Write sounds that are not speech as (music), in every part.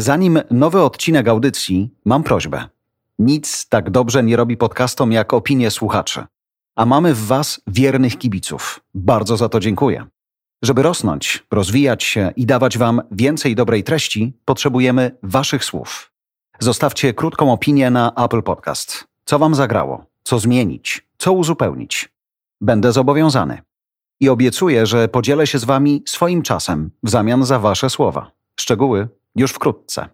Zanim nowy odcinek audycji, mam prośbę. Nic tak dobrze nie robi podcastom jak opinie słuchaczy. A mamy w Was wiernych kibiców. Bardzo za to dziękuję. Żeby rosnąć, rozwijać się i dawać Wam więcej dobrej treści, potrzebujemy Waszych słów. Zostawcie krótką opinię na Apple Podcast. Co Wam zagrało? Co zmienić? Co uzupełnić? Będę zobowiązany. I obiecuję, że podzielę się z Wami swoim czasem w zamian za Wasze słowa. Szczegóły już wkrótce.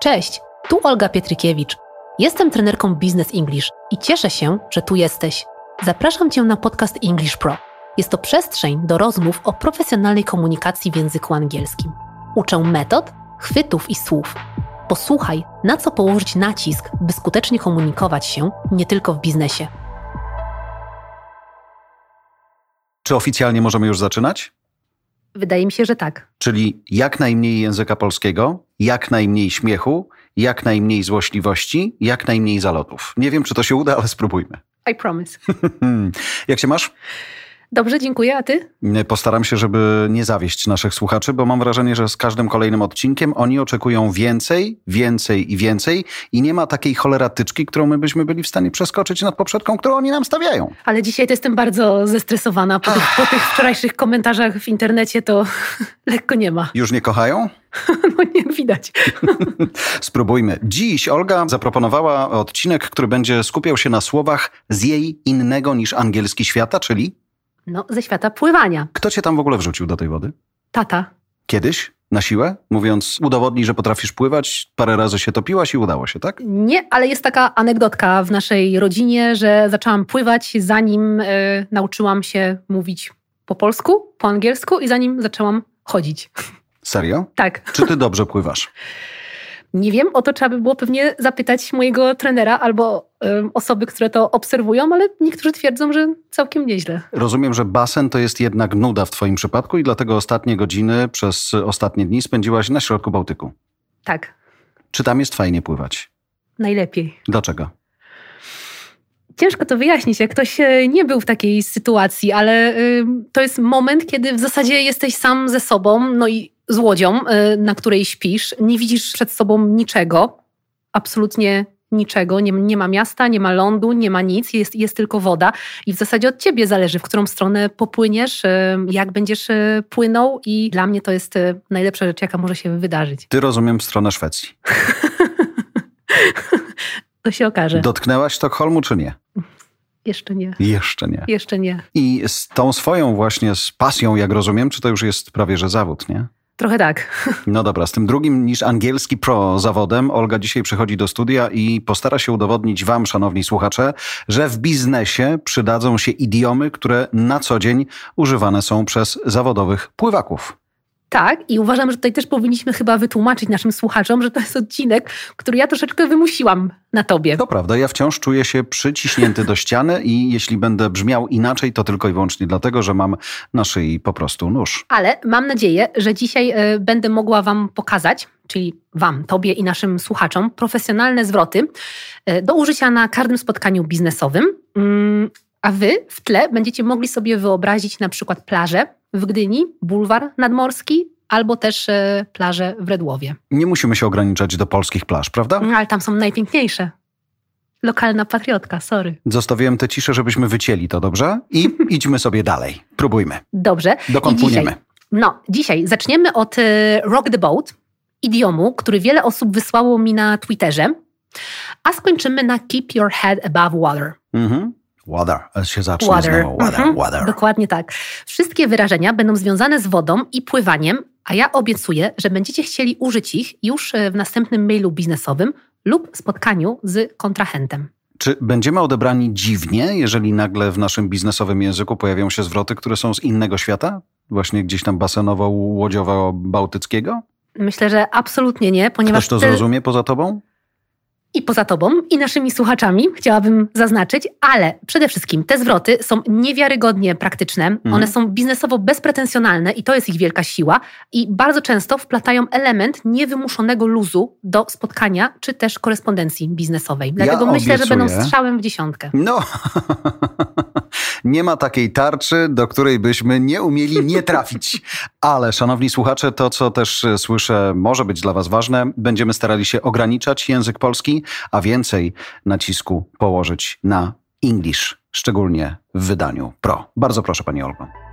Cześć, tu Olga Pietrykiewicz. Jestem trenerką Business English i cieszę się, że tu jesteś. Zapraszam Cię na podcast English Pro. Jest to przestrzeń do rozmów o profesjonalnej komunikacji w języku angielskim. Uczę metod, chwytów i słów. Posłuchaj, na co położyć nacisk, by skutecznie komunikować się nie tylko w biznesie. Czy oficjalnie możemy już zaczynać? Wydaje mi się, że tak. Czyli jak najmniej języka polskiego, jak najmniej śmiechu, jak najmniej złośliwości, jak najmniej zalotów. Nie wiem, czy to się uda, ale spróbujmy. I promise. (laughs) jak się masz? Dobrze, dziękuję. A ty? Postaram się, żeby nie zawieść naszych słuchaczy, bo mam wrażenie, że z każdym kolejnym odcinkiem oni oczekują więcej, więcej i więcej i nie ma takiej choleratyczki, którą my byśmy byli w stanie przeskoczyć nad poprzedką, którą oni nam stawiają. Ale dzisiaj to jestem bardzo zestresowana. Po tych, po tych wczorajszych komentarzach w internecie to (laughs) lekko nie ma. Już nie kochają? (laughs) No nie widać. (laughs) Spróbujmy. Dziś Olga zaproponowała odcinek, który będzie skupiał się na słowach z jej innego niż angielski świata, czyli no, ze świata pływania. Kto cię tam w ogóle wrzucił do tej wody? Tata. Kiedyś? Na siłę? Mówiąc, udowodnij, że potrafisz pływać, parę razy się topiłaś i udało się, tak? Nie, ale jest taka anegdotka w naszej rodzinie, że zaczęłam pływać zanim y, nauczyłam się mówić po polsku, po angielsku i zanim zaczęłam chodzić. Serio? Tak. Czy ty dobrze pływasz? (laughs) Nie wiem, o to trzeba by było pewnie zapytać mojego trenera albo osoby, które to obserwują, ale niektórzy twierdzą, że całkiem nieźle. Rozumiem, że basen to jest jednak nuda w Twoim przypadku i dlatego ostatnie godziny przez ostatnie dni spędziłaś na środku Bałtyku. Tak. Czy tam jest fajnie pływać? Najlepiej. Dlaczego? Ciężko to wyjaśnić, jak ktoś nie był w takiej sytuacji, ale to jest moment, kiedy w zasadzie jesteś sam ze sobą, no i z łodzią, y, na której śpisz, nie widzisz przed sobą niczego, absolutnie niczego, nie, nie, ma miasta, nie ma lądu, nie ma nic, jest, jest tylko woda i w zasadzie od ciebie zależy, w którą stronę popłyniesz, y, jak będziesz y, płynął i dla mnie to jest najlepsza rzecz, jaka może się wydarzyć. Ty rozumiem stronę Szwecji. (laughs) to się okaże. Dotknęłaś Sztokholmu czy nie? Jeszcze nie. Jeszcze nie. Jeszcze nie. I z tą swoją właśnie z pasją, jak rozumiem, czy to już jest prawie że zawód, nie? Trochę tak. No dobra, z tym drugim niż angielski pro zawodem Olga dzisiaj przychodzi do studia i postara się udowodnić Wam, szanowni słuchacze, że w biznesie przydadzą się idiomy, które na co dzień używane są przez zawodowych pływaków. Tak, i uważam, że tutaj też powinniśmy chyba wytłumaczyć naszym słuchaczom, że to jest odcinek, który ja troszeczkę wymusiłam na tobie. To prawda, ja wciąż czuję się przyciśnięty do ściany i jeśli będę brzmiał inaczej, to tylko i wyłącznie dlatego, że mam na szyi po prostu nóż. Ale mam nadzieję, że dzisiaj y, będę mogła Wam pokazać, czyli Wam, Tobie i naszym słuchaczom, profesjonalne zwroty y, do użycia na każdym spotkaniu biznesowym. Y, a Wy w tle będziecie mogli sobie wyobrazić na przykład plażę w Gdyni, bulwar nadmorski albo też e, plaże w Redłowie. Nie musimy się ograniczać do polskich plaż, prawda? No, ale tam są najpiękniejsze. Lokalna patriotka, sorry. Zostawiłem tę ciszę, żebyśmy wycięli to, dobrze? I (laughs) idźmy sobie dalej. Próbujmy. Dobrze. Dokąd płyniemy? No, dzisiaj zaczniemy od e, Rock the Boat, idiomu, który wiele osób wysłało mi na Twitterze, a skończymy na Keep Your Head Above Water. Mhm. Water, się zacznie Water. znowu. Water, Mhm. water. Dokładnie tak. Wszystkie wyrażenia będą związane z wodą i pływaniem, a ja obiecuję, że będziecie chcieli użyć ich już e, w następnym mailu biznesowym lub spotkaniu z kontrahentem. Czy będziemy odebrani dziwnie, jeżeli nagle w naszym biznesowym języku pojawią się zwroty, które są z innego świata? Właśnie gdzieś tam basenowo-łodziowo-bałtyckiego? Myślę, że absolutnie nie, ponieważ Ktoś to te- zrozumie poza tobą? I poza tobą i naszymi słuchaczami, chciałabym zaznaczyć, ale przede wszystkim te zwroty są niewiarygodnie praktyczne, Mhm. one są biznesowo bezpretensjonalne i to jest ich wielka siła i bardzo często wplatają element niewymuszonego luzu do spotkania czy też korespondencji biznesowej. Dlatego myślę, że będą obiecuję. strzałem w dziesiątkę. No, (laughs) nie ma takiej tarczy, do której byśmy nie umieli nie trafić. (laughs) Ale, szanowni słuchacze, to co też e, słyszę może być dla Was ważne, będziemy starali się ograniczać język polski, a więcej nacisku położyć na English, szczególnie w wydaniu Pro. Bardzo proszę, Pani Olgo.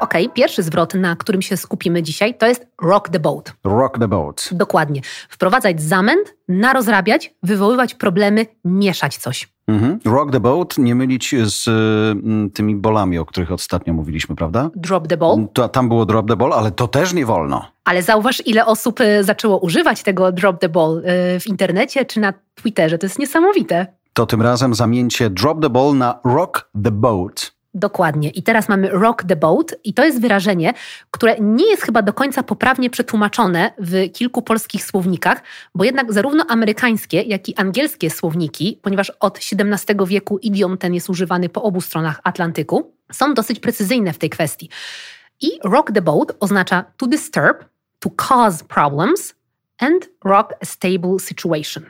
Okej, pierwszy zwrot, na którym się skupimy dzisiaj, to jest rock the boat. Rock the boat. Dokładnie. Wprowadzać zamęt, narozrabiać, wywoływać problemy, mieszać coś. Mhm. Rock the boat, nie mylić z y, tymi bolami, o których ostatnio mówiliśmy, prawda? Drop the ball. To, tam było drop the ball, ale to też nie wolno. Ale zauważ, ile osób y, zaczęło używać tego drop the ball y, w internecie czy na Twitterze. To jest niesamowite. To tym razem zamieńcie drop the ball na rock the boat. Dokładnie. I teraz mamy rock the boat i to jest wyrażenie, które nie jest chyba do końca poprawnie przetłumaczone w kilku polskich słownikach, bo jednak zarówno amerykańskie, jak i angielskie słowniki, ponieważ od XVII wieku idiom ten jest używany po obu stronach Atlantyku, są dosyć precyzyjne w tej kwestii. I rock the boat oznacza to disturb, to cause problems and rock a stable situation.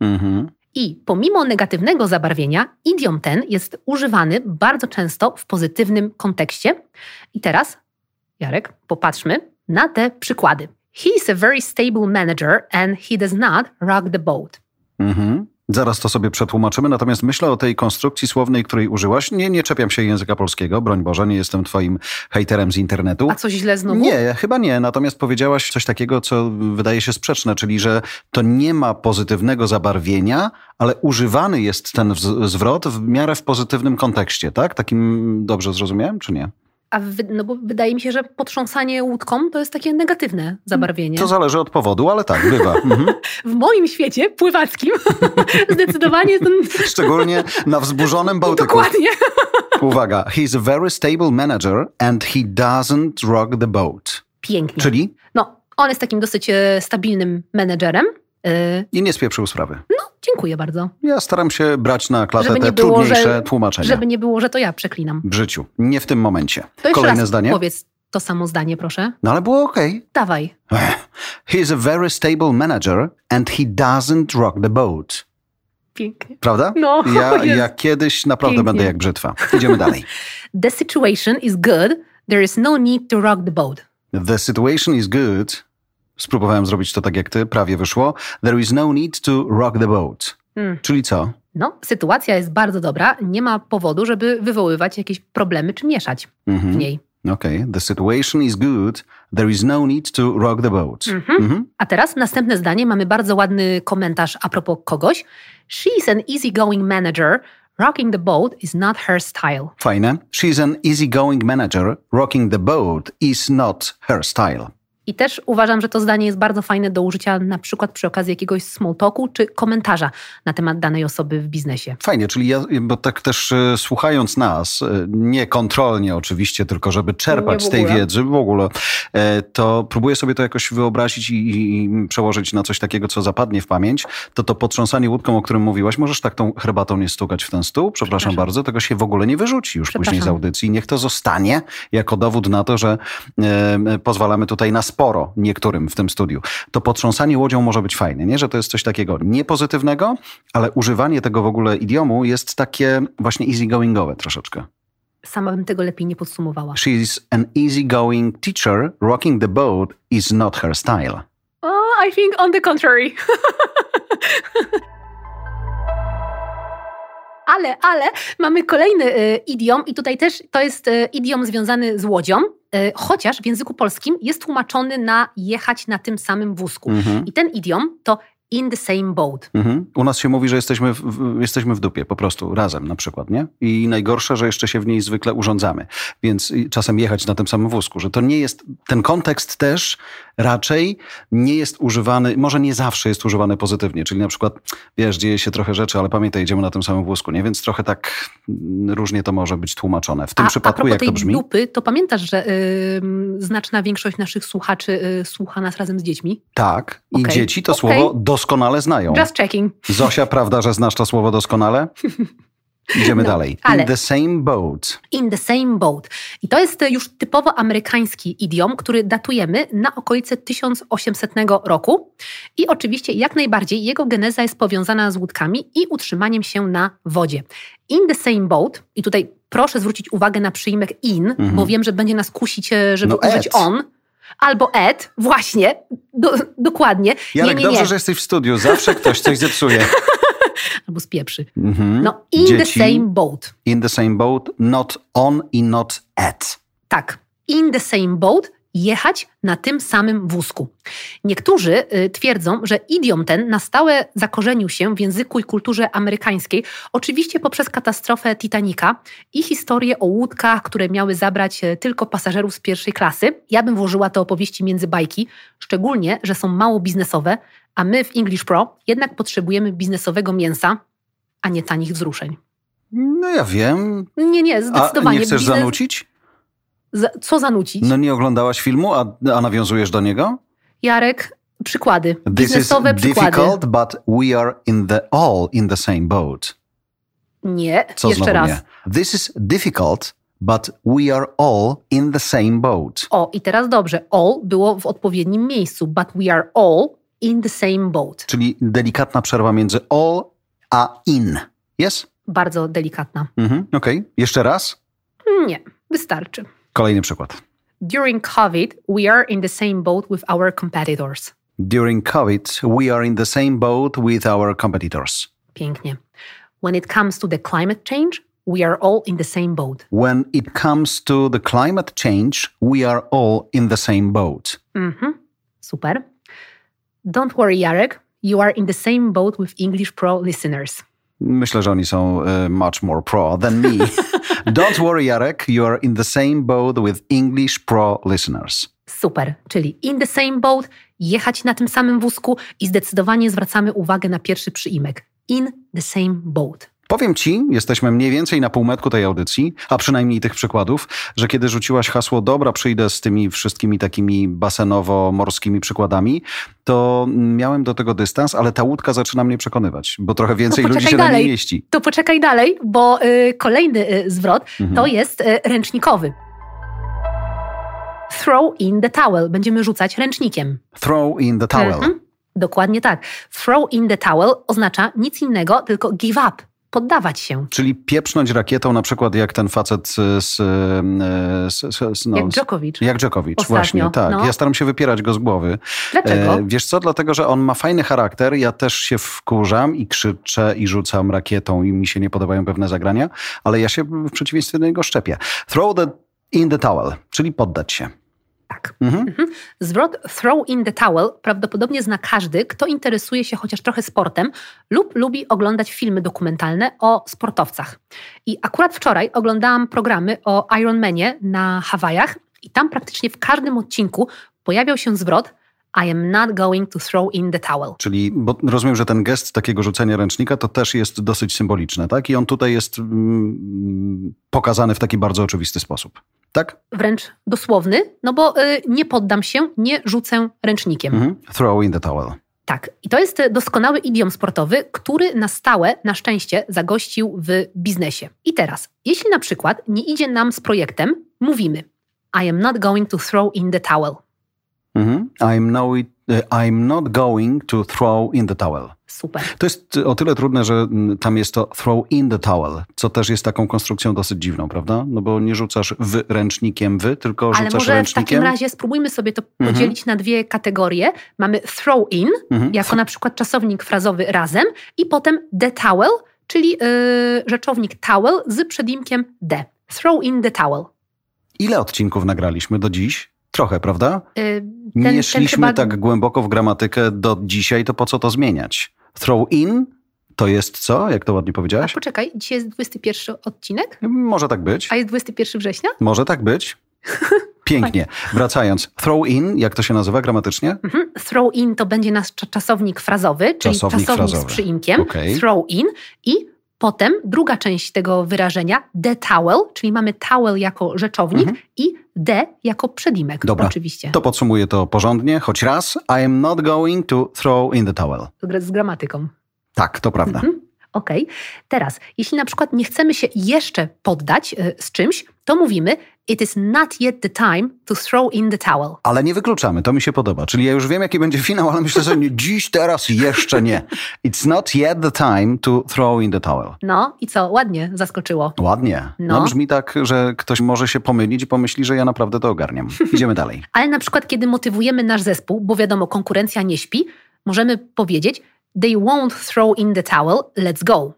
Mhm. I pomimo negatywnego zabarwienia, idiom ten jest używany bardzo często w pozytywnym kontekście. I teraz, Jarek, popatrzmy na te przykłady. He is a very stable manager and he does not rock the boat. Mhm. Zaraz to sobie przetłumaczymy, natomiast myślę o tej konstrukcji słownej, której użyłaś. Nie, nie czepiam się języka polskiego, broń Boże, nie jestem twoim hejterem z internetu. A coś źle znowu? Nie, chyba nie. Natomiast powiedziałaś coś takiego, co wydaje się sprzeczne, czyli że to nie ma pozytywnego zabarwienia, ale używany jest ten zwrot w miarę w pozytywnym kontekście, tak? Takim dobrze zrozumiałem, czy nie? A wy, no bo wydaje mi się, że potrząsanie łódką to jest takie negatywne zabarwienie. To zależy od powodu, ale tak, bywa. (laughs) Mhm. W moim świecie pływackim (laughs) zdecydowanie ten... Szczególnie na wzburzonym Bałtyku. Dokładnie. Uwaga, he's a very stable manager and he doesn't rock the boat. Pięknie. Czyli No, on jest takim dosyć e, stabilnym menedżerem. E, i nie spieprzył sprawy. No, dziękuję bardzo. Ja staram się brać na klatę Żeby te było, trudniejsze że- tłumaczenia Żeby nie było, że to ja przeklinam. w życiu. Nie w tym momencie. To Kolejne raz zdanie. powiedz to samo zdanie, proszę. No ale było okej. Dawaj. He's a very stable manager and he doesn't rock the boat. Pięknie. Prawda? No, Ja, (laughs) ja kiedyś naprawdę Pięknie. będę jak brzytwa. Idziemy dalej. (laughs) The situation is good. There is no need to rock the boat. The situation is good. Spróbowałem zrobić to tak jak ty, prawie wyszło. There is no need to rock the boat. Hmm. Czyli co? No, sytuacja jest bardzo dobra. Nie ma powodu, żeby wywoływać jakieś problemy czy mieszać w Mhm. niej. Okay. The situation is good. There is no need to rock the boat. Mhm. Mhm. A teraz następne zdanie. Mamy bardzo ładny komentarz a propos kogoś. She's an easygoing manager. Rocking the boat is not her style. Fajne. She's an easygoing manager. Rocking the boat is not her style. I też uważam, że to zdanie jest bardzo fajne do użycia na przykład przy okazji jakiegoś small talku czy komentarza na temat danej osoby w biznesie. Fajnie, czyli ja, bo tak też e, słuchając nas, e, nie kontrolnie oczywiście, tylko żeby czerpać z tej wiedzy w ogóle, e, to próbuję sobie to jakoś wyobrazić i, i, przełożyć na coś takiego, co zapadnie w pamięć, to to potrząsanie łódką, o którym mówiłaś, możesz tak tą herbatą nie stukać w ten stół, przepraszam, Przepraszam. bardzo, tego się w ogóle nie wyrzuci już później z audycji. Niech to zostanie jako dowód na to, że e, pozwalamy tutaj na sporo niektórym w tym studiu. To potrząsanie łodzią może być fajne, nie? że to jest coś takiego niepozytywnego, ale używanie tego w ogóle idiomu jest takie właśnie easygoingowe troszeczkę. Sama bym tego lepiej nie podsumowała. She's an easygoing teacher. Rocking the boat is not her style. Oh, I think on the contrary. (laughs) ale, ale mamy kolejny y, idiom i tutaj też to jest y, idiom związany z łodzią, chociaż w języku polskim jest tłumaczony na jechać na tym samym wózku. Mhm. I ten idiom to in the same boat. Mhm. U nas się mówi, że jesteśmy w, w, jesteśmy w dupie, po prostu razem na przykład, nie? I najgorsze, że jeszcze się w niej zwykle urządzamy. Więc czasem jechać na tym samym wózku, że to nie jest, ten kontekst też raczej nie jest używany, może nie zawsze jest używany pozytywnie, czyli na przykład, wiesz, dzieje się trochę rzeczy, ale pamiętaj, jedziemy na tym samym wózku, nie? Więc trochę tak mm, różnie to może być tłumaczone. W tym a, przypadku, a jak tej to brzmi? dupy, to pamiętasz, że y, znaczna większość naszych słuchaczy y, słucha nas razem z dziećmi? Tak, i Okej, dzieci to okej. słowo doskonale znają. Just checking. Zosia, prawda, że znasz to słowo doskonale? (laughs) Idziemy No, dalej. ale- In the same boat. In the same boat. I to jest już typowo amerykański idiom, który datujemy na okolice 1800 roku. I oczywiście jak najbardziej jego geneza jest powiązana z łódkami i utrzymaniem się na wodzie. In the same boat, i tutaj proszę zwrócić uwagę na przyjmek in, Mhm. bo wiem, że będzie nas kusić, e, żeby No, użyć on. Albo at, właśnie, do, dokładnie. Jarek, nie, nie, dobrze, nie. że jesteś w studiu. Zawsze ktoś coś zepsuje. (laughs) Albo spieprzy. Mhm. No, in the Dzieci, same boat. In the same boat, not on i not at. Tak, in the same boat, jechać na tym samym wózku. Niektórzy y, twierdzą, że idiom ten na stałe zakorzenił się w języku i kulturze amerykańskiej, oczywiście poprzez katastrofę Titanica i historię o łódkach, które miały zabrać e, tylko pasażerów z pierwszej klasy. Ja bym włożyła te opowieści między bajki, szczególnie, że są mało biznesowe, a my w English Pro jednak potrzebujemy biznesowego mięsa, a nie tanich wzruszeń. No ja wiem. Nie, nie, A zdecydowanie. nie chcesz biznes- zanucić? Za- Co zanucić? No nie oglądałaś filmu, a, a nawiązujesz do niego? Jarek, przykłady. This is Biznesowe przykłady. difficult, but we are in the all in the same boat. Nie, Co jeszcze raz. nie? This is difficult, but we are all in the same boat. O, i teraz dobrze. All było w odpowiednim miejscu, but we are all in the same boat. Czyli delikatna przerwa między all a in. Yes? Bardzo delikatna. Mhm, Okej. Jeszcze raz. Nie, wystarczy. Kolejny przykład. During COVID, we are in the same boat with our competitors. During COVID, we are in the same boat with our competitors. Pięknie. When it comes to the climate change, we are all in the same boat. When it comes to the climate change, we are all in the same boat. Mhm. Super. Don't worry, Jarek. You are in the same boat with English Pro listeners. Myślę, że oni są e, much more pro than me. (laughs) Don't worry, Jarek, you are in the same boat with English pro listeners. Super, czyli in the same boat, jechać na tym samym wózku i zdecydowanie zwracamy uwagę na pierwszy przyimek. In the same boat. Powiem ci, jesteśmy mniej więcej na półmetku tej audycji, a przynajmniej tych przykładów, że kiedy rzuciłaś hasło dobra, przyjdę z tymi wszystkimi takimi basenowo-morskimi przykładami, to miałem do tego dystans, ale ta łódka zaczyna mnie przekonywać, bo trochę więcej ludzi się na dalej. niej mieści. To poczekaj dalej, bo y, kolejny y, zwrot Mhm. to jest y, ręcznikowy. Throw in the towel. Będziemy rzucać ręcznikiem. Throw in the towel. Mhm. Dokładnie tak. Throw in the towel oznacza nic innego, tylko give up. Poddawać się. Czyli pieprznąć rakietą, na przykład jak ten facet z... z, z, no, Jak z- Djokovic. Jak Djokovic, Ostatnio, właśnie, tak. no. Ja staram się wypierać go z głowy. Dlaczego? E, wiesz co, dlatego, że on ma fajny charakter, ja też się wkurzam i krzyczę i rzucam rakietą i mi się nie podobają pewne zagrania, ale ja się w przeciwieństwie do niego szczepię. Throw the in the towel, czyli poddać się. Tak. Mhm. Mhm. Zwrot throw in the towel prawdopodobnie zna każdy, kto interesuje się chociaż trochę sportem lub lubi oglądać filmy dokumentalne o sportowcach. I akurat wczoraj oglądałam programy o Ironmanie na Hawajach i tam praktycznie w każdym odcinku pojawiał się zwrot I am not going to throw in the towel. Czyli, bo rozumiem, że ten gest takiego rzucenia ręcznika to też jest dosyć symboliczny, tak? I on tutaj jest mm, pokazany w taki bardzo oczywisty sposób. Tak? Wręcz dosłowny, no bo y, nie poddam się, nie rzucę ręcznikiem. Mhm. Throw in the towel. Tak, i to jest doskonały idiom sportowy, który na stałe, na szczęście, zagościł w biznesie. I teraz, jeśli na przykład nie idzie nam z projektem, mówimy I am not going to throw in the towel. Mhm. I'm, no, it- e, I'm not going to throw in the towel. Super. To jest o tyle trudne, że mm, tam jest to throw in the towel, co też jest taką konstrukcją dosyć dziwną, prawda? No bo nie rzucasz w ręcznikiem wy, tylko Ale rzucasz może w ręcznikiem. takim razie spróbujmy sobie to Mhm. podzielić na dwie kategorie. Mamy throw in, Mhm. jako na przykład czasownik frazowy razem i potem the towel, czyli yy, rzeczownik towel z przedimkiem the. Throw in the towel. Ile odcinków nagraliśmy do dziś? Trochę, prawda? Yy, nie ten szliśmy chyba- tak głęboko w gramatykę do dzisiaj, to po co to zmieniać? Throw in to jest co? Jak to ładnie A powiedziałaś? poczekaj, dzisiaj jest 21 odcinek, Może tak być. a jest 21 września? Może tak być. (laughs) Pięknie. Wracając, throw in, jak to się nazywa gramatycznie? Mhm. Throw in to będzie nasz cza- czasownik frazowy, czyli Czasownik czasownik, frazowy. z przyimkiem. Okej. Throw in i potem druga część tego wyrażenia, the towel, czyli mamy towel jako rzeczownik i the jako przedimek Mhm. Dobra. oczywiście. To podsumuję to porządnie, choć raz. I am not going to throw in the towel. Z- Z gramatyką. Tak, to prawda. Mhm. Okej. Teraz, jeśli na przykład nie chcemy się jeszcze poddać y, z czymś, to mówimy it is not yet the time to throw in the towel. Ale nie wykluczamy, to mi się podoba. Czyli ja już wiem, jaki będzie finał, ale myślę, że dziś, teraz jeszcze nie. It's not yet the time to throw in the towel. No i co? Ładnie zaskoczyło. Ładnie. No. No. brzmi tak, że ktoś może się pomylić i pomyśli, że ja naprawdę to ogarniam. Idziemy (laughs) dalej. Ale na przykład, kiedy motywujemy nasz zespół, bo wiadomo, konkurencja nie śpi, możemy powiedzieć they won't throw in the towel, let's go.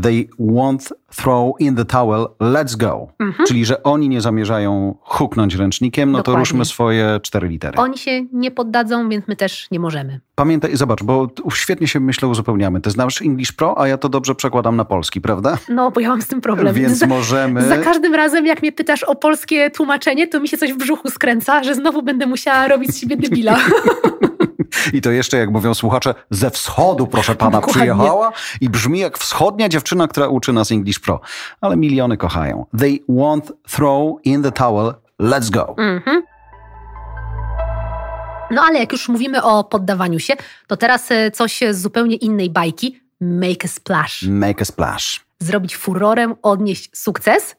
They won't throw in the towel, let's go. Czyli, że oni nie zamierzają huknąć ręcznikiem, no to Dokładnie. ruszmy swoje cztery litery. Oni się nie poddadzą, więc my też nie możemy. Pamiętaj, zobacz, bo świetnie się myślę uzupełniamy. Ty znasz English Pro, a ja to dobrze przekładam na polski, prawda? No, bo ja mam z tym problem. Więc za, możemy... za każdym razem, jak mnie pytasz o polskie tłumaczenie, to mi się coś w brzuchu skręca, że znowu będę musiała robić z siebie debila. (laughs) I to jeszcze, jak mówią słuchacze, ze wschodu, proszę pana, Dokładnie. przyjechała i brzmi jak wschodnia dziewczyna, która uczy nas English Pro. Ale miliony kochają. They won't throw in the towel, let's go. Mhm. No ale jak już mówimy o poddawaniu się, to teraz e, coś z zupełnie innej bajki. Make a splash. Make a splash. Zrobić furorem, odnieść sukces.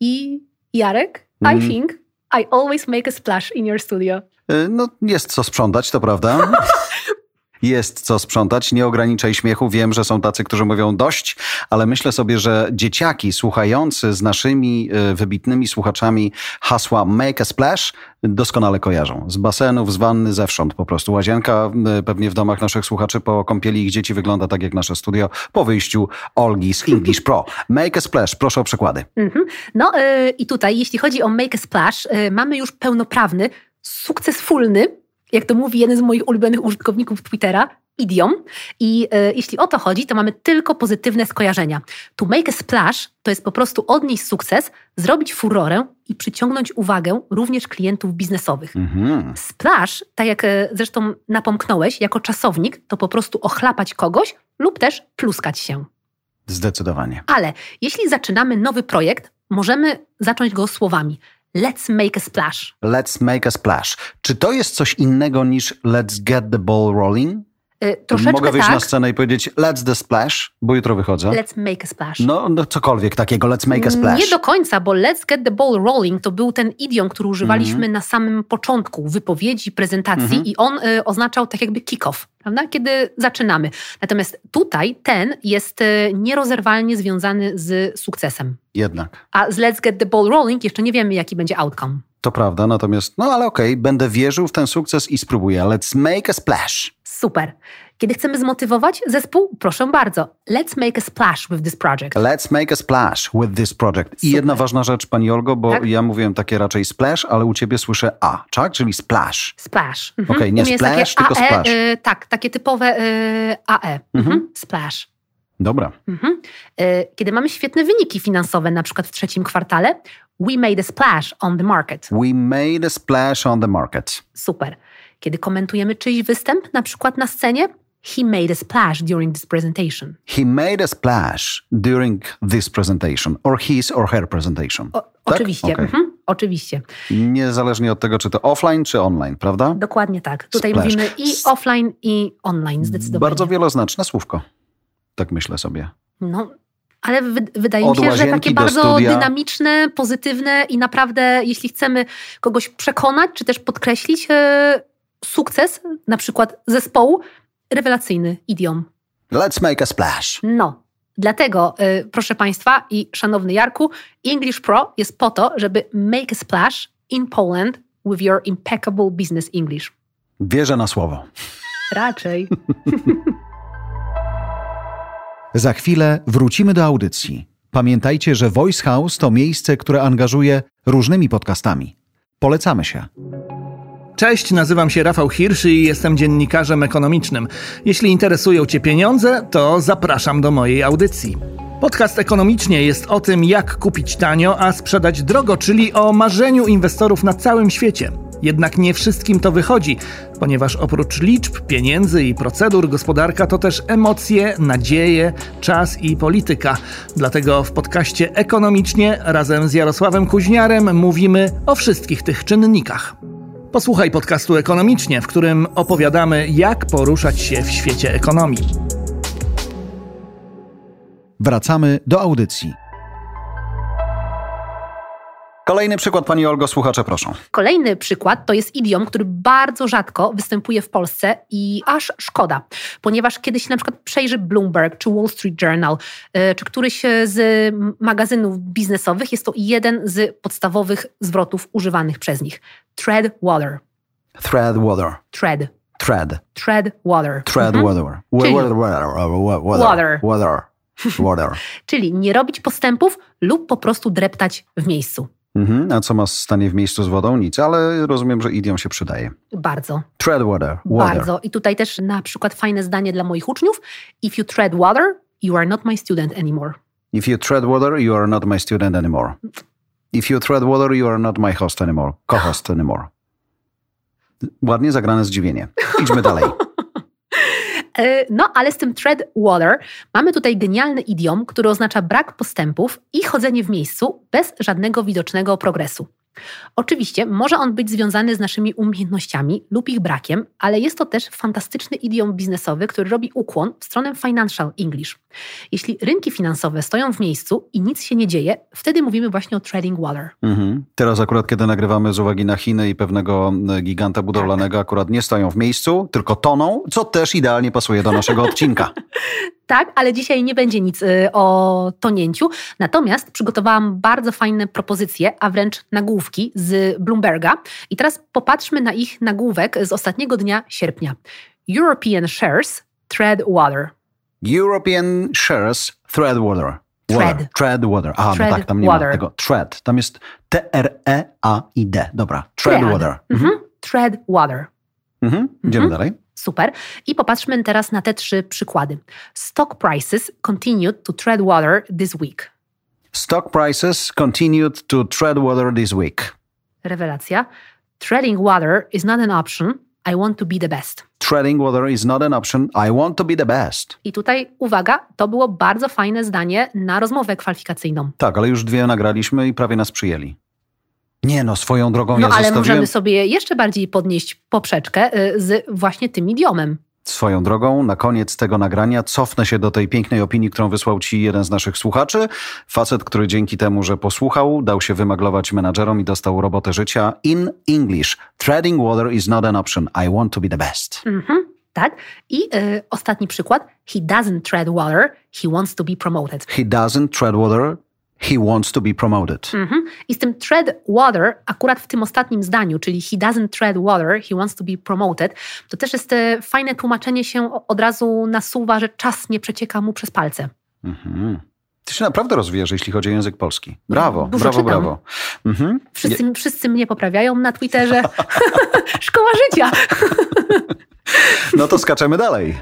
I Jarek, Mm. I think I always make a splash in your studio. Y, No, jest co sprzątać, to prawda. (laughs) Jest co sprzątać, nie ograniczaj śmiechu. Wiem, że są tacy, którzy mówią dość, ale myślę sobie, że dzieciaki słuchający z naszymi y, wybitnymi słuchaczami hasła Make a Splash doskonale kojarzą. Z basenów, z wanny, zewsząd po prostu. Łazienka pewnie w domach naszych słuchaczy po kąpieli ich dzieci wygląda tak jak nasze studio po wyjściu Olgi z English Pro. Make a Splash, proszę o przykłady. Mhm. No y, i tutaj, jeśli chodzi o make a splash, y, mamy już pełnoprawny, sukcesfulny, jak to mówi jeden z moich ulubionych użytkowników Twittera, idiom. I y, jeśli o to chodzi, to mamy tylko pozytywne skojarzenia. To make a splash to jest po prostu odnieść sukces, zrobić furorę i przyciągnąć uwagę również klientów biznesowych. Mhm. Splash, tak jak e, zresztą napomknąłeś, jako czasownik, to po prostu ochlapać kogoś lub też pluskać się. Zdecydowanie. Ale jeśli zaczynamy nowy projekt, możemy zacząć go słowami Let's make a splash. Let's make a splash. Czy to jest coś innego niż let's get the ball rolling? Y, Troszeczkę Mogę wyjść na tak. scenę i powiedzieć let's the splash, bo jutro wychodzę. Let's make a splash. No, no cokolwiek takiego, let's make a splash. Nie do końca, bo let's get the ball rolling to był ten idiom, który używaliśmy Mhm. na samym początku wypowiedzi, prezentacji i on y, oznaczał tak jakby kick-off, prawda? kiedy zaczynamy. Natomiast tutaj ten jest y, nierozerwalnie związany z sukcesem. Jednak. A z let's get the ball rolling jeszcze nie wiemy, jaki będzie outcome. To prawda, natomiast, no ale okej, będę wierzył w ten sukces i spróbuję. Let's make a splash. Super. Kiedy chcemy zmotywować zespół, proszę bardzo, let's make a splash with this project. Let's make a splash with this project. I Super. jedna ważna rzecz, pani Olgo, bo Tak? ja mówiłem takie raczej splash, ale u ciebie słyszę a, tak? Czyli splash. Splash. Mhm. Okej, nie mnie jest splash, tylko AE, splash. y, tak, takie typowe y, AE. Mhm. Splash. Dobra. Mhm. Y, Kiedy mamy świetne wyniki finansowe, na przykład w trzecim kwartale, we made a splash on the market. We made a splash on the market. Super. Kiedy komentujemy czyjś występ, na przykład na scenie, he made a splash during this presentation. He made a splash during this presentation, or his or her presentation. O, Tak? Oczywiście. Okej. Mhm. Oczywiście. Niezależnie od tego, czy to offline, czy online, prawda? Dokładnie tak. Tutaj Splash. mówimy i offline, i online zdecydowanie. Bardzo wieloznaczne słówko. Tak myślę sobie. No, ale wy, wydaje mi się, że takie bardzo dynamiczne, pozytywne i naprawdę, jeśli chcemy kogoś przekonać, czy też podkreślić e, sukces, na przykład zespołu, rewelacyjny idiom. Let's make a splash. No. Dlatego, e, proszę Państwa i szanowny Jarku, English Pro jest po to, żeby make a splash in Poland with your impeccable business English. Wierzę na słowo. Raczej. (laughs) Za chwilę wrócimy do audycji. Pamiętajcie, że Voice House to miejsce, które angażuje różnymi podcastami. Polecamy się. Cześć, nazywam się Rafał Hirsch i jestem dziennikarzem ekonomicznym. Jeśli interesują Cię pieniądze, to zapraszam do mojej audycji. Podcast ekonomicznie jest o tym, jak kupić tanio, a sprzedać drogo, czyli o marzeniu inwestorów na całym świecie. Jednak nie wszystkim to wychodzi, ponieważ oprócz liczb, pieniędzy i procedur, gospodarka to też emocje, nadzieje, czas i polityka. Dlatego w podcaście ekonomicznie razem z Jarosławem Kuźniarem mówimy o wszystkich tych czynnikach. Posłuchaj podcastu ekonomicznie, w którym opowiadamy, jak poruszać się w świecie ekonomii. Wracamy do audycji. Kolejny przykład, Pani Olgo, słuchacze proszą. Kolejny przykład to jest idiom, który bardzo rzadko występuje w Polsce i aż szkoda, ponieważ kiedy się na przykład przejrzy Bloomberg czy Wall Street Journal, y, czy któryś z magazynów biznesowych, jest to jeden z podstawowych zwrotów używanych przez nich. Tread water. Thread water. Tread. Thread. Tread water. Tread Mhm. Water. Water. Water. Water. (laughs) Water. Czyli nie robić postępów lub po prostu dreptać w miejscu. Mhm. A co ma stanie w miejscu z wodą? Nic, ale rozumiem, że idiom się przydaje. Bardzo. Tread water. water. Bardzo. I tutaj też na przykład fajne zdanie dla moich uczniów. If you tread water, you are not my student anymore. If you tread water, you are not my student anymore. If you tread water, you are not my host anymore. Co-host anymore. Ładnie zagrane zdziwienie. Idźmy dalej. (laughs) E, No, ale z tym tread water mamy tutaj genialny idiom, który oznacza brak postępów i chodzenie w miejscu bez żadnego widocznego progresu. Oczywiście może on być związany z naszymi umiejętnościami lub ich brakiem, ale jest to też fantastyczny idiom biznesowy, który robi ukłon w stronę financial English. Jeśli rynki finansowe stoją w miejscu i nic się nie dzieje, wtedy mówimy właśnie o treading water. Mhm. Teraz akurat, kiedy nagrywamy z uwagi na Chiny i pewnego e, giganta budowlanego, akurat nie stoją w miejscu, tylko toną, co też idealnie pasuje do naszego odcinka. (laughs) Tak, ale dzisiaj nie będzie nic y, o tonięciu. Natomiast przygotowałam bardzo fajne propozycje, a wręcz nagłówki z Bloomberga. I teraz popatrzmy na ich nagłówek z ostatniego dnia sierpnia. European shares tread water. European shares thread water. Tread. Water. Tread water. A, Tread no tak, tam nie water. ma tego. Tread. Tam jest T-R-E-A-I-D. Dobra. Tread Tread. water. Mhm. Tread water. Mhm. Idziemy Mhm. dalej. Super. I popatrzmy teraz na te trzy przykłady. Stock prices continued to tread water this week. Stock prices continued to tread water this week. Rewelacja. Treading water is not an option. I want to be the best. Treading water is not an option. I want to be the best. I tutaj uwaga, to było bardzo fajne zdanie na rozmowę kwalifikacyjną. Tak, ale już dwie nagraliśmy i prawie nas przyjęli. Nie no, swoją drogą No ja ale zostawiłem... możemy sobie jeszcze bardziej podnieść poprzeczkę y, z właśnie tym idiomem. Swoją drogą, na koniec tego nagrania cofnę się do tej pięknej opinii, którą wysłał ci jeden z naszych słuchaczy. Facet, który dzięki temu, że posłuchał, dał się wymaglować menadżerom i dostał robotę życia. In English, treading water is not an option. I want to be the best. Mhm, tak. I y, ostatni przykład. He doesn't tread water, he wants to be promoted. He doesn't tread water. He wants to be promoted. Mhm. I z tym tread water, akurat w tym ostatnim zdaniu, czyli he doesn't tread water, he wants to be promoted, to też jest e, fajne tłumaczenie się od razu nasuwa, że czas nie przecieka mu przez palce. Mhm. Ty się naprawdę rozwijasz, jeśli chodzi o język polski. Brawo, Dużo brawo, czytam. brawo. Mhm. Wszyscy, wszyscy mnie poprawiają na Twitterze. (laughs) (laughs) Szkoła życia. No to skaczemy dalej.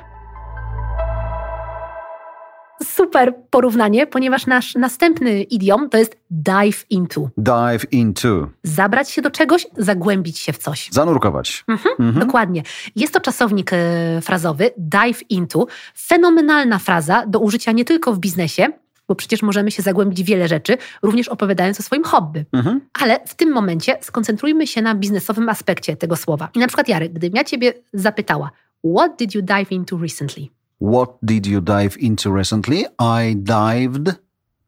Super porównanie, ponieważ nasz następny idiom to jest dive into. Dive into. Zabrać się do czegoś, zagłębić się w coś. Zanurkować. Mhm, Mhm. Dokładnie. Jest to czasownik e, frazowy dive into. Fenomenalna fraza do użycia nie tylko w biznesie, bo przecież możemy się zagłębić w wiele rzeczy, również opowiadając o swoim hobby. Mhm. Ale w tym momencie skoncentrujmy się na biznesowym aspekcie tego słowa. I na przykład Jarek, gdybym ja ciebie zapytała, what did you dive into recently? What did you dive into recently? I dived,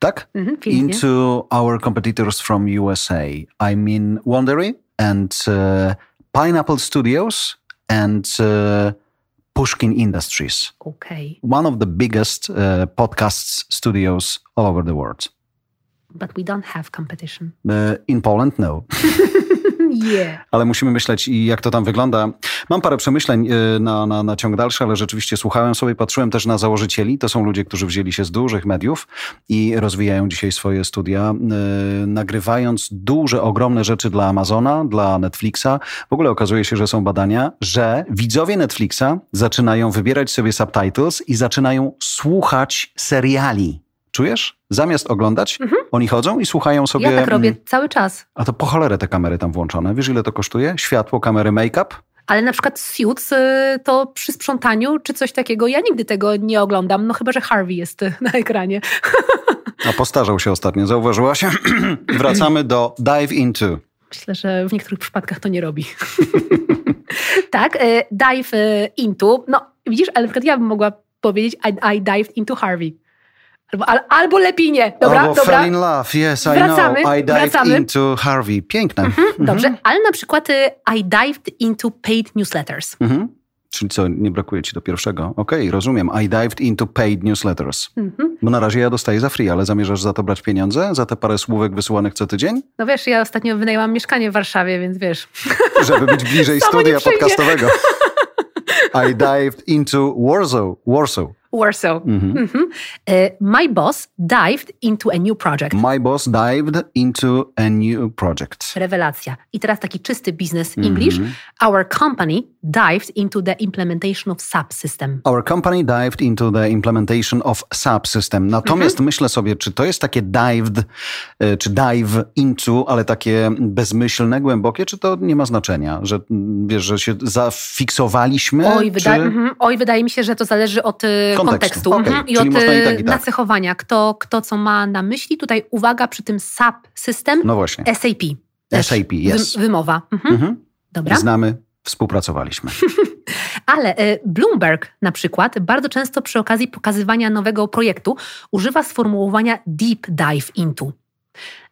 tak? Mhm, pięknie. Into our competitors from USA. I mean Wondery and uh, Pineapple Studios and uh, Pushkin Industries. Okej, One of the biggest uh, podcasts studios all over the world. but we don't have competition. Uh, in Poland, no. (laughs) Ale musimy myśleć i jak to tam wygląda. Mam parę przemyśleń y, na, na, na ciąg dalszy, ale rzeczywiście słuchałem sobie, patrzyłem też na założycieli. To są ludzie, którzy wzięli się z dużych mediów i rozwijają dzisiaj swoje studia, y, nagrywając duże, ogromne rzeczy dla Amazona, dla Netflixa. W ogóle okazuje się, że są badania, że widzowie Netflixa zaczynają wybierać sobie subtitles i zaczynają słuchać seriali. Czujesz? Zamiast oglądać, oni chodzą i słuchają sobie... Ja tak robię mm, cały czas. A to po cholerę te kamery tam włączone. Wiesz, ile to kosztuje? Światło, kamery, make-up? Ale na przykład Suits y, to przy sprzątaniu czy coś takiego, ja nigdy tego nie oglądam, no chyba, że Harvey jest y, na ekranie. (laughs) A postarzał się ostatnio, zauważyłaś? (clears throat) Wracamy do dive into. Myślę, że w niektórych przypadkach to nie robi. (laughs) tak, y, dive into, no widzisz, ale na przykład ja bym mogła powiedzieć I, I dived into Harvey. Albo, al, albo lepiej nie, dobra, Albo dobra. fell in love, yes, I Wracamy, know. I dived wracamy. into Harvey. Piękne. Dobrze, ale na przykład y, I dived into paid newsletters. Mhm. Czyli co, nie brakuje ci do pierwszego? Okej, rozumiem. I dived into paid newsletters. Mhm. Bo na razie ja dostaję za free, ale zamierzasz za to brać pieniądze? Za te parę słówek wysyłanych co tydzień? No wiesz, ja ostatnio wynajęłam mieszkanie w Warszawie, więc wiesz. (laughs) Żeby być bliżej (laughs) studia podcastowego. (laughs) I dived into Warsaw. Warsaw. Warsaw. Mhm. Y, My boss dived into a new project. My boss dived into a new project. Rewelacja. I teraz taki czysty biznes English. Mhm. Our company dived into the implementation of SAP system. Our company dived into the implementation of SAP system. Natomiast myślę sobie, czy to jest takie dived, e, czy dive into, ale takie bezmyślne, głębokie, czy to nie ma znaczenia, że wiesz, że się zafiksowaliśmy? Oj, czy... wyda- mhm. Oj, wydaje mi się, że to zależy od y, Kontekstu. kontekstu, Okej, mhm. i czyli od i y, tak, i tak. nacechowania. Kto, kto co ma na myśli. Tutaj uwaga przy tym SAP system, No właśnie. SAP. Też SAP. Wy- wymowa. Mhm. Mhm. Dobra. Znamy, współpracowaliśmy. (laughs) Ale y, Bloomberg na przykład bardzo często przy okazji pokazywania nowego projektu używa sformułowania deep dive into.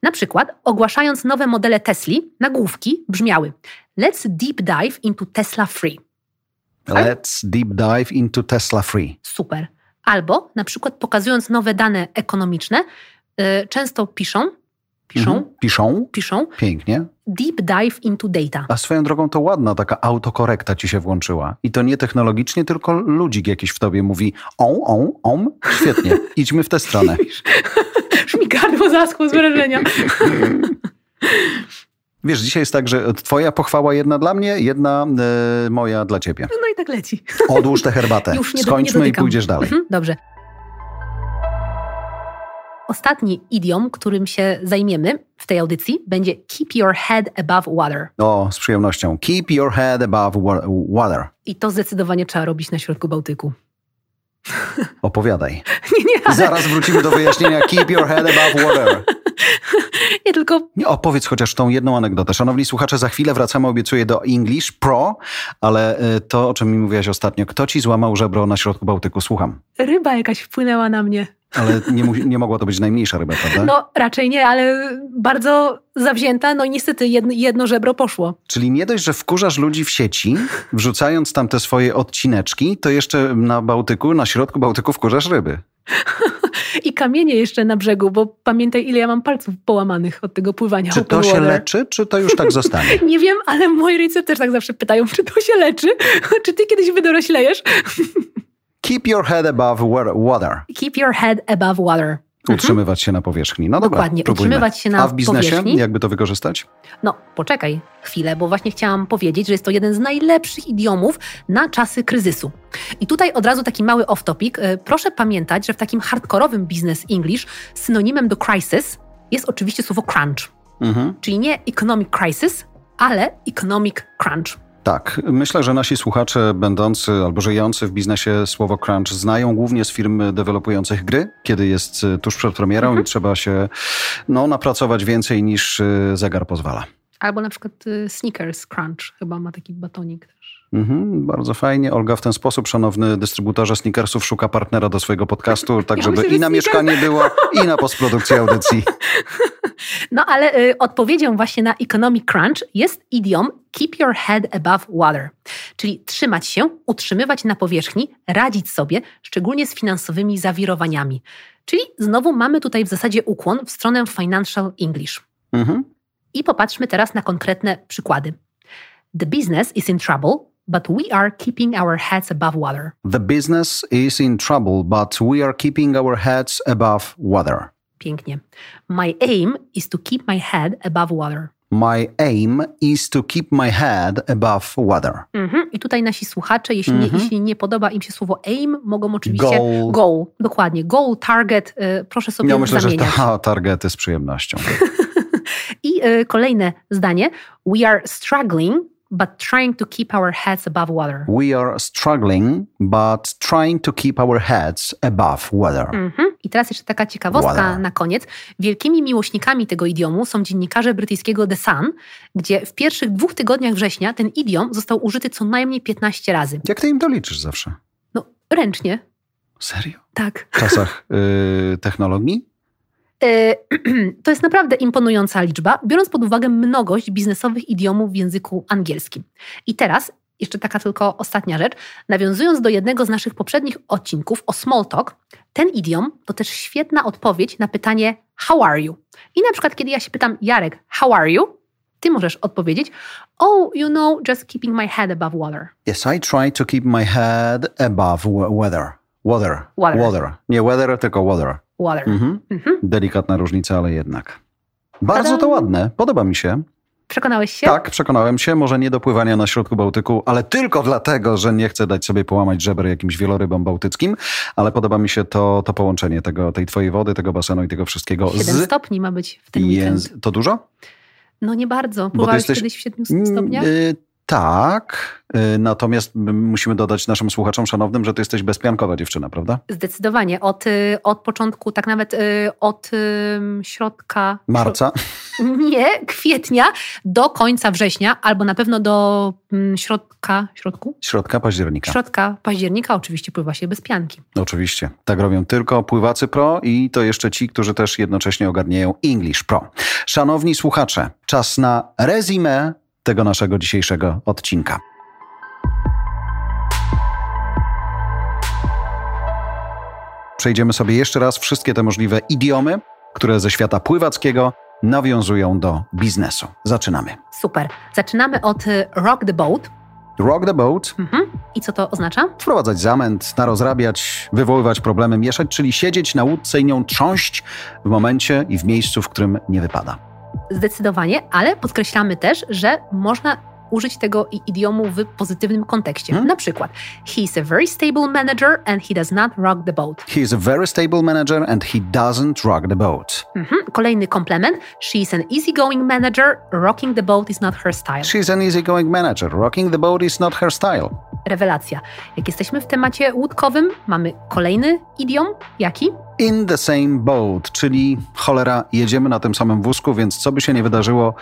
Na przykład ogłaszając nowe modele Tesli, nagłówki brzmiały Let's deep dive into Tesla Free. Let's deep dive into Tesla Free. Super. Albo na przykład pokazując nowe dane ekonomiczne, y, często piszą, piszą, Mhm. Piszą? piszą Pięknie. deep dive into data. A swoją drogą to ładna taka autokorekta ci się włączyła. I to nie technologicznie, tylko ludzik jakiś w tobie mówi on, on, on. Świetnie, (laughs) idźmy w tę stronę. Aż (laughs) mi gardło zaschło z wrażenia. (laughs) Wiesz, dzisiaj jest tak, że twoja pochwała jedna dla mnie, jedna e, moja dla ciebie. No i tak leci. Odłóż tę herbatę. Już nie, Skończmy nie i pójdziesz dalej. Mhm, dobrze. Ostatni idiom, którym się zajmiemy w tej audycji, będzie keep your head above water. O, z przyjemnością. Keep your head above wa- water. I to zdecydowanie trzeba robić na środku Bałtyku. (laughs) Opowiadaj. Nie, nie, ale Zaraz wrócimy do wyjaśnienia. Keep your head above water. (laughs) nie tylko Nie, Opowiedz chociaż tą jedną anegdotę. Szanowni słuchacze, za chwilę wracamy, obiecuję, do English Pro, ale e, to, o czym mi mówiłaś ostatnio. Kto ci złamał żebro na środku Bałtyku? Słucham. ryba jakaś wpłynęła na mnie. Ale nie, mu- nie mogła to być najmniejsza ryba, prawda? No raczej nie, ale bardzo zawzięta, no i niestety jedno, jedno żebro poszło. Czyli nie dość, że wkurzasz ludzi w sieci, wrzucając tam te swoje odcineczki, to jeszcze na Bałtyku, na środku Bałtyku wkurzasz ryby. (laughs) I kamienie jeszcze na brzegu, bo pamiętaj ile ja mam palców połamanych od tego pływania Czy to się leczy, czy to już tak zostanie? (laughs) Nie wiem, ale moi rodzice też tak zawsze pytają, czy to się leczy? (laughs) Czy ty kiedyś wydoroślejesz? Keep your head above wa- water. Keep your head above water. Utrzymywać się na powierzchni. No dobra, Dokładnie, próbujmy. utrzymywać się na A w biznesie powierzchni? jakby to wykorzystać? No, poczekaj chwilę, bo właśnie chciałam powiedzieć, że jest to jeden z najlepszych idiomów na czasy kryzysu. I tutaj od razu taki mały off-topic. E, Proszę pamiętać, że w takim hardkorowym business English synonimem do crisis jest oczywiście słowo crunch. Mhm. Czyli nie economic crisis, ale economic crunch. Tak, myślę, że nasi słuchacze będący albo żyjący w biznesie słowo crunch znają głównie z firm dewelopujących gry, kiedy jest y, tuż przed premierą Mhm. i trzeba się no, napracować więcej niż y, zegar pozwala. Albo na przykład y, Snickers Crunch, chyba ma taki batonik też. Mhm, bardzo fajnie. Olga w ten sposób, szanowny dystrybutorze sneakersów, szuka partnera do swojego podcastu, (laughs) tak Ja żeby myślę, i na sneaker- mieszkanie było, i na postprodukcję audycji. (laughs) No ale y, odpowiedzią właśnie na economic crunch jest idiom keep your head above water, czyli trzymać się, utrzymywać na powierzchni, radzić sobie, szczególnie z finansowymi zawirowaniami. Czyli znowu mamy tutaj w zasadzie ukłon w stronę financial English. Mhm. I popatrzmy teraz na konkretne przykłady. The business is in trouble, but we are keeping our heads above water. The business is in trouble, but we are keeping our heads above water. Pięknie. My aim is to keep my head above water. My aim is to keep my head above water. Mhm. I tutaj nasi słuchacze, jeśli, nie, Mhm. jeśli nie podoba im się słowo aim, mogą oczywiście Goal. goal dokładnie, goal, target, y, proszę sobie Ja myślę, że zamieniać. ta (laughs) targety z przyjemnością. (laughs) I y, kolejne zdanie. We are struggling, but trying to keep our heads above water. We are struggling, but trying to keep our heads above water. Mhm. I teraz jeszcze taka ciekawostka Voilà. na koniec. Wielkimi miłośnikami tego idiomu są dziennikarze brytyjskiego The Sun, gdzie w pierwszych dwóch tygodniach września ten idiom został użyty co najmniej 15 razy. Jak ty im to liczysz zawsze? No, ręcznie. Serio? Tak. W czasach (laughs) y, technologii? E, (clears throat) To jest naprawdę imponująca liczba, biorąc pod uwagę mnogość biznesowych idiomów w języku angielskim. I teraz, jeszcze taka tylko ostatnia rzecz, nawiązując do jednego z naszych poprzednich odcinków o small talk, ten idiom to też świetna odpowiedź na pytanie how are you? I na przykład, kiedy ja się pytam Jarek, how are you? Ty możesz odpowiedzieć, oh, you know, just keeping my head above water. Yes, I try to keep my head above weather. Water. Water. Nie weather, tylko water. Water. Mhm. Mhm. Delikatna różnica, ale jednak. Bardzo to ładne. Podoba mi się. Przekonałeś się? Tak, przekonałem się. Może nie do pływania na środku Bałtyku, ale tylko dlatego, że nie chcę dać sobie połamać żeber jakimś wielorybom bałtyckim, ale podoba mi się to, to połączenie tego, tej twojej wody, tego basenu i tego wszystkiego 7 z stopni ma być w weekend. języ- To dużo? No nie bardzo. Pływałeś jesteś- kiedyś w 7 stopniach? Y, tak, y, natomiast musimy dodać naszym słuchaczom szanownym, że ty jesteś bezpiankowa dziewczyna, prawda? Zdecydowanie. Od, y, od początku, tak nawet y, od środka. Marca. (laughs) Nie, kwietnia do końca września, albo na pewno do mm, środka. Środku? Środka października. Środka października oczywiście pływa się bez pianki. Oczywiście. Tak robią tylko pływacy pro i to jeszcze ci, którzy też jednocześnie ogarniają English Pro. Szanowni słuchacze, czas na rezimę tego naszego dzisiejszego odcinka. Przejdziemy sobie jeszcze raz wszystkie te możliwe idiomy, które ze świata pływackiego nawiązują do biznesu. Zaczynamy. Super. Zaczynamy od y, rock the boat. Rock the boat, Mhm. I co to oznacza? wprowadzać zamęt, narozrabiać, wywoływać problemy, mieszać, czyli siedzieć na łódce i nią trząść w momencie i w miejscu, w którym nie wypada. Zdecydowanie, ale podkreślamy też, że można użyć tego idiomu w pozytywnym kontekście. Hmm? Na przykład, he is a very stable manager and he does not rock the boat. He is a very stable manager and he doesn't rock the boat. Mhm. Kolejny komplement. She is an easygoing manager. Rocking the boat is not her style. She's an easygoing manager. Rocking the boat is not her style. Rewelacja. Jak jesteśmy w temacie łódkowym, mamy kolejny idiom. Jaki? In the same boat, czyli cholera, jedziemy na tym samym wózku, więc co by się nie wydarzyło,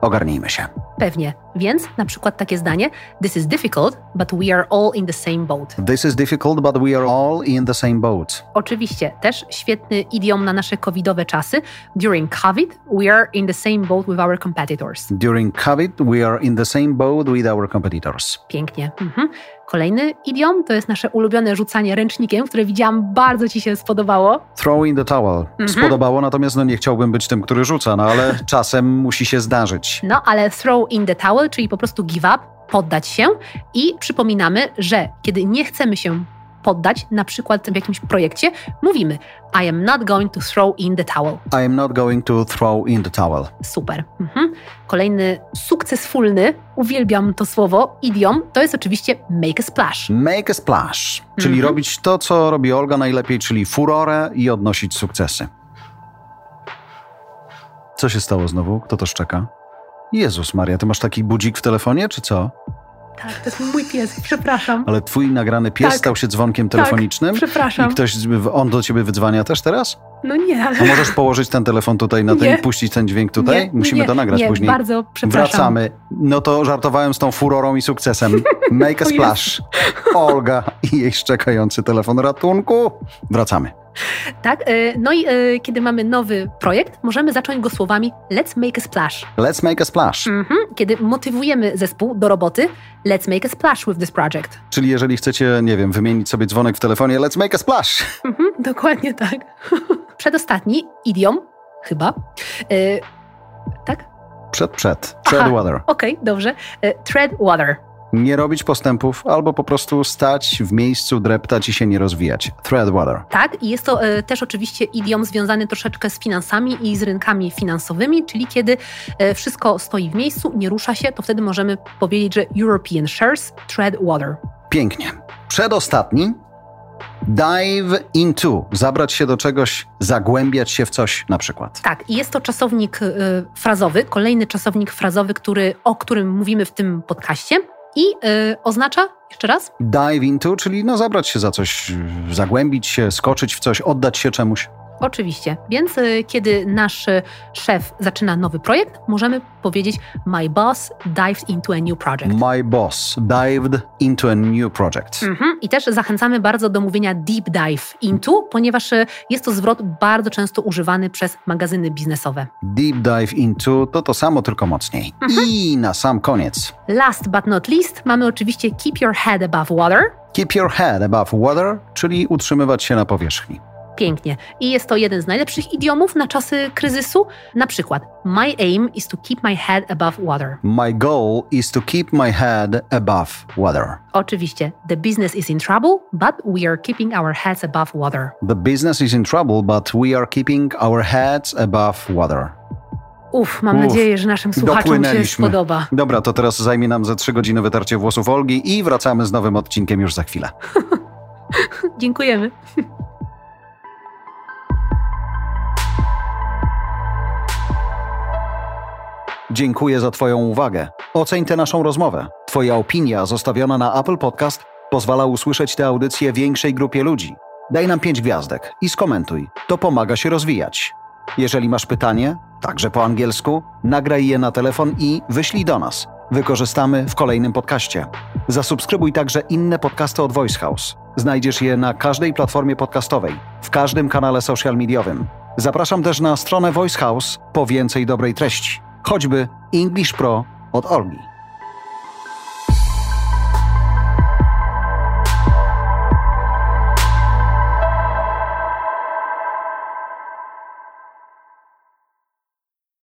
ogarnijmy się. Pewnie. Więc na przykład takie zdanie: This is difficult, but we are all in the same boat. This is difficult, but we are all in the same boat. Oczywiście też świetny idiom na nasze covidowe czasy. During COVID, we are in the same boat with our competitors. During COVID, we are in the same boat with our competitors. Pięknie. Mhm. Kolejny idiom to jest nasze ulubione rzucanie ręcznikiem, które widziałam bardzo Ci się spodobało. Throw in the towel. Mhm. Spodobało, natomiast no nie chciałbym być tym, który rzuca, no ale (laughs) czasem musi się zdarzyć. No ale throw in the towel, czyli po prostu give up, poddać się i przypominamy, że kiedy nie chcemy się poddać, na przykład w jakimś projekcie, mówimy I am not going to throw in the towel. I am not going to throw in the towel. Super. Mhm. Kolejny sukcesfulny, uwielbiam to słowo, idiom, to jest oczywiście make a splash. Make a splash, czyli Mhm. robić to, co robi Olga najlepiej, czyli furorę i odnosić sukcesy. Co się stało znowu? Kto to szczeka? Jezus Maria, ty masz taki budzik w telefonie, czy co? Tak, to jest mój pies, przepraszam. Ale twój nagrany pies Tak. stał się dzwonkiem telefonicznym? Przepraszam. I ktoś, on do ciebie wydzwania też teraz? No nie, ale... A możesz położyć ten telefon tutaj na ten i puścić ten dźwięk tutaj? Nie, Musimy nie, to nagrać nie, później. bardzo przepraszam. Wracamy. No to żartowałem z tą furorą i sukcesem. Make a (laughs) splash. Olga i jej szczekający telefon ratunku. Wracamy. Tak, y, no i y, kiedy mamy nowy projekt, możemy zacząć go słowami let's make a splash. Let's make a splash. Mhm. Kiedy motywujemy zespół do roboty, let's make a splash with this project. Czyli jeżeli chcecie, nie wiem, wymienić sobie dzwonek w telefonie, let's make a splash. Mhm, dokładnie tak. (laughs) Przedostatni idiom, chyba. Y, tak? Przed, przed. Tread Aha. water. Okej, dobrze. Y, tread water. Nie robić postępów albo po prostu stać w miejscu, dreptać i się nie rozwijać. Threadwater. Tak, i jest to e, też oczywiście idiom związany troszeczkę z finansami i z rynkami finansowymi, czyli kiedy e, wszystko stoi w miejscu, nie rusza się, to wtedy możemy powiedzieć, że European shares tread water. Pięknie. Przedostatni. Dive into. Zabrać się do czegoś, zagłębiać się w coś na przykład. Tak, i jest to czasownik y, frazowy, kolejny czasownik frazowy, który, o którym mówimy w tym podcaście i y, oznacza, jeszcze raz? Dive into, czyli no zabrać się za coś, zagłębić się, skoczyć w coś, oddać się czemuś. Oczywiście. Więc y, kiedy nasz y, szef zaczyna nowy projekt, możemy powiedzieć My boss dived into a new project. My boss dived into a new project. Mhm. I też zachęcamy bardzo do mówienia deep dive into, ponieważ y, jest to zwrot bardzo często używany przez magazyny biznesowe. Deep dive into to to samo, tylko mocniej. I na sam koniec. Last but not least mamy oczywiście keep your head above water. Keep your head above water, czyli utrzymywać się na powierzchni. Pięknie. I jest to jeden z najlepszych idiomów na czasy kryzysu. Na przykład, my aim is to keep my head above water. My goal is to keep my head above water. Oczywiście, the business is in trouble, but we are keeping our heads above water. The business is in trouble, but we are keeping our heads above water. Uf, mam Uf, nadzieję, że naszym słuchaczom się spodoba. Dobra, to teraz zajmie nam ze trzy godziny wytarcie włosów Olgi i wracamy z nowym odcinkiem już za chwilę. (laughs) Dziękujemy. Dziękuję za Twoją uwagę. Oceń tę naszą rozmowę. Twoja opinia zostawiona na Apple Podcast pozwala usłyszeć tę audycję większej grupie ludzi. Daj nam pięć gwiazdek i skomentuj. To pomaga się rozwijać. Jeżeli masz pytanie, także po angielsku, nagraj je na telefon i wyślij do nas. Wykorzystamy w kolejnym podcaście. Zasubskrybuj także inne podcasty od Voice House. Znajdziesz je na każdej platformie podcastowej, w każdym kanale social mediowym. Zapraszam też na stronę Voice House po więcej dobrej treści, choćby English Pro od Olgi.